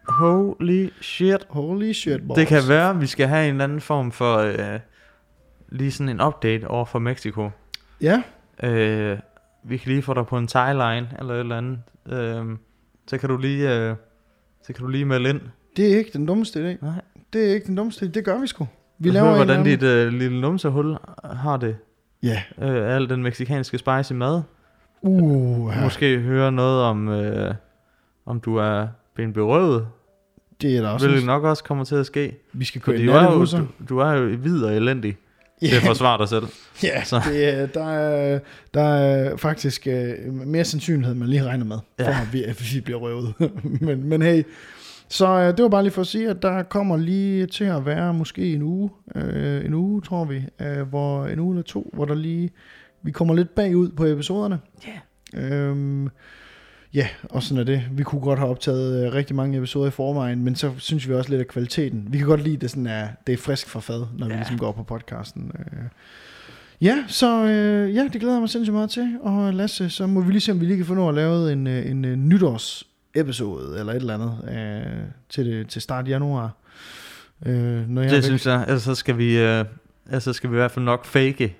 Holy shit. Holy shit, boss. Det kan være, at vi skal have en anden form for... Øh, lige sådan en update over for Mexico. Ja, Øh, vi kan lige få dig på en tagline eller et eller andet. Øh, Så kan du lige, øh, så kan du lige melde ind. Det er ikke den dummeste idé. Nej. Det er ikke den dummeste idé. Det gør vi sgu. Vi Vi laver en hvordan dit øh, lille numsehul har det. Ja. Øh, al den meksikanske spicy mad. Uh, Ja. Måske høre noget om, øh, om du er blevet berøvet. det er der også. Hvilket nok også kommer til at ske. Vi skal køre i du er, jo, du, du er jo hvid og elendig. Til at forsvare dig selv. Ja, Så. det, er- der, er, der er faktisk øh, mere sandsynlighed, man lige regner med, for Ja. at vi, at vi bliver røvet. men, men hey, så øh, det var bare lige for at sige, at der kommer lige til at være måske en uge, øh, en uge tror vi, øh, hvor en uge eller to, hvor der lige, vi kommer lidt bagud på episoderne. Ja. Øhm, ja, og sådan er det. Vi kunne godt have optaget øh, rigtig mange episoder i forvejen, men så synes vi også lidt af kvaliteten. Vi kan godt lide, at det, sådan er, det er frisk fra fad, når vi Ja. ligesom går på podcasten. Øh. Ja, så øh, ja, det glæder jeg mig sindssygt meget til. Og Lasse, så må vi lige se, om vi lige kan få noget at lave en, en, en nytårs episode eller et eller andet øh, til, det, til start januar. Øh, når jeg Det væk. synes jeg. Ellers så skal vi, øh, ellers så skal vi i hvert fald nok fake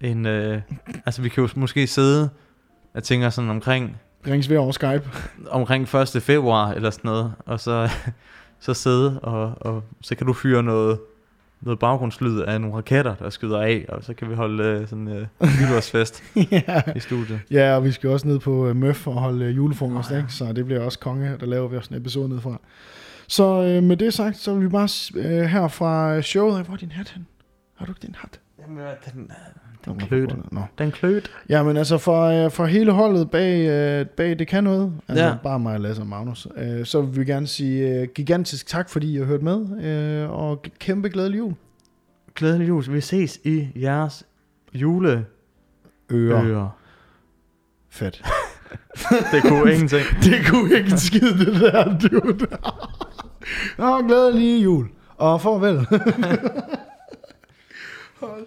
en... Øh, altså vi kan jo måske sidde, jeg tænker sådan omkring, Rings ved over Skype. omkring 1. februar eller sådan noget, og så, så sidde, og, og så kan du fyre noget, noget baggrundslyd af nogle raketter, der skyder af, og så kan vi holde øh, sådan en øh, nytårsfest ja. i studiet. Ja, og vi skal også ned på uh, Møf og holde uh, julefrokost, oh, ja. ikke? så det bliver også konge, der laver vi også en episode nedfra. Så uh, med det sagt, så vil vi bare uh, her fra showet, hvor er din hat hen? Har du ikke din hat? Jamen, den, den klødt. Nå. Den klødt. Ja, men altså for, uh, for hele holdet bag, uh, bag Det Kan Noget, altså Ja. bare mig, Lasse og Magnus, uh, så vil vi gerne sige gigantisk tak, fordi I har hørt med, og kæmpe glædelig jul. Glædelig jul. Vi ses i jeres jule Ører. ører. Fedt. Det kunne ingenting. det kunne ikke en skid, det der, dude. Nå, glædelig jul. Og farvel. Hold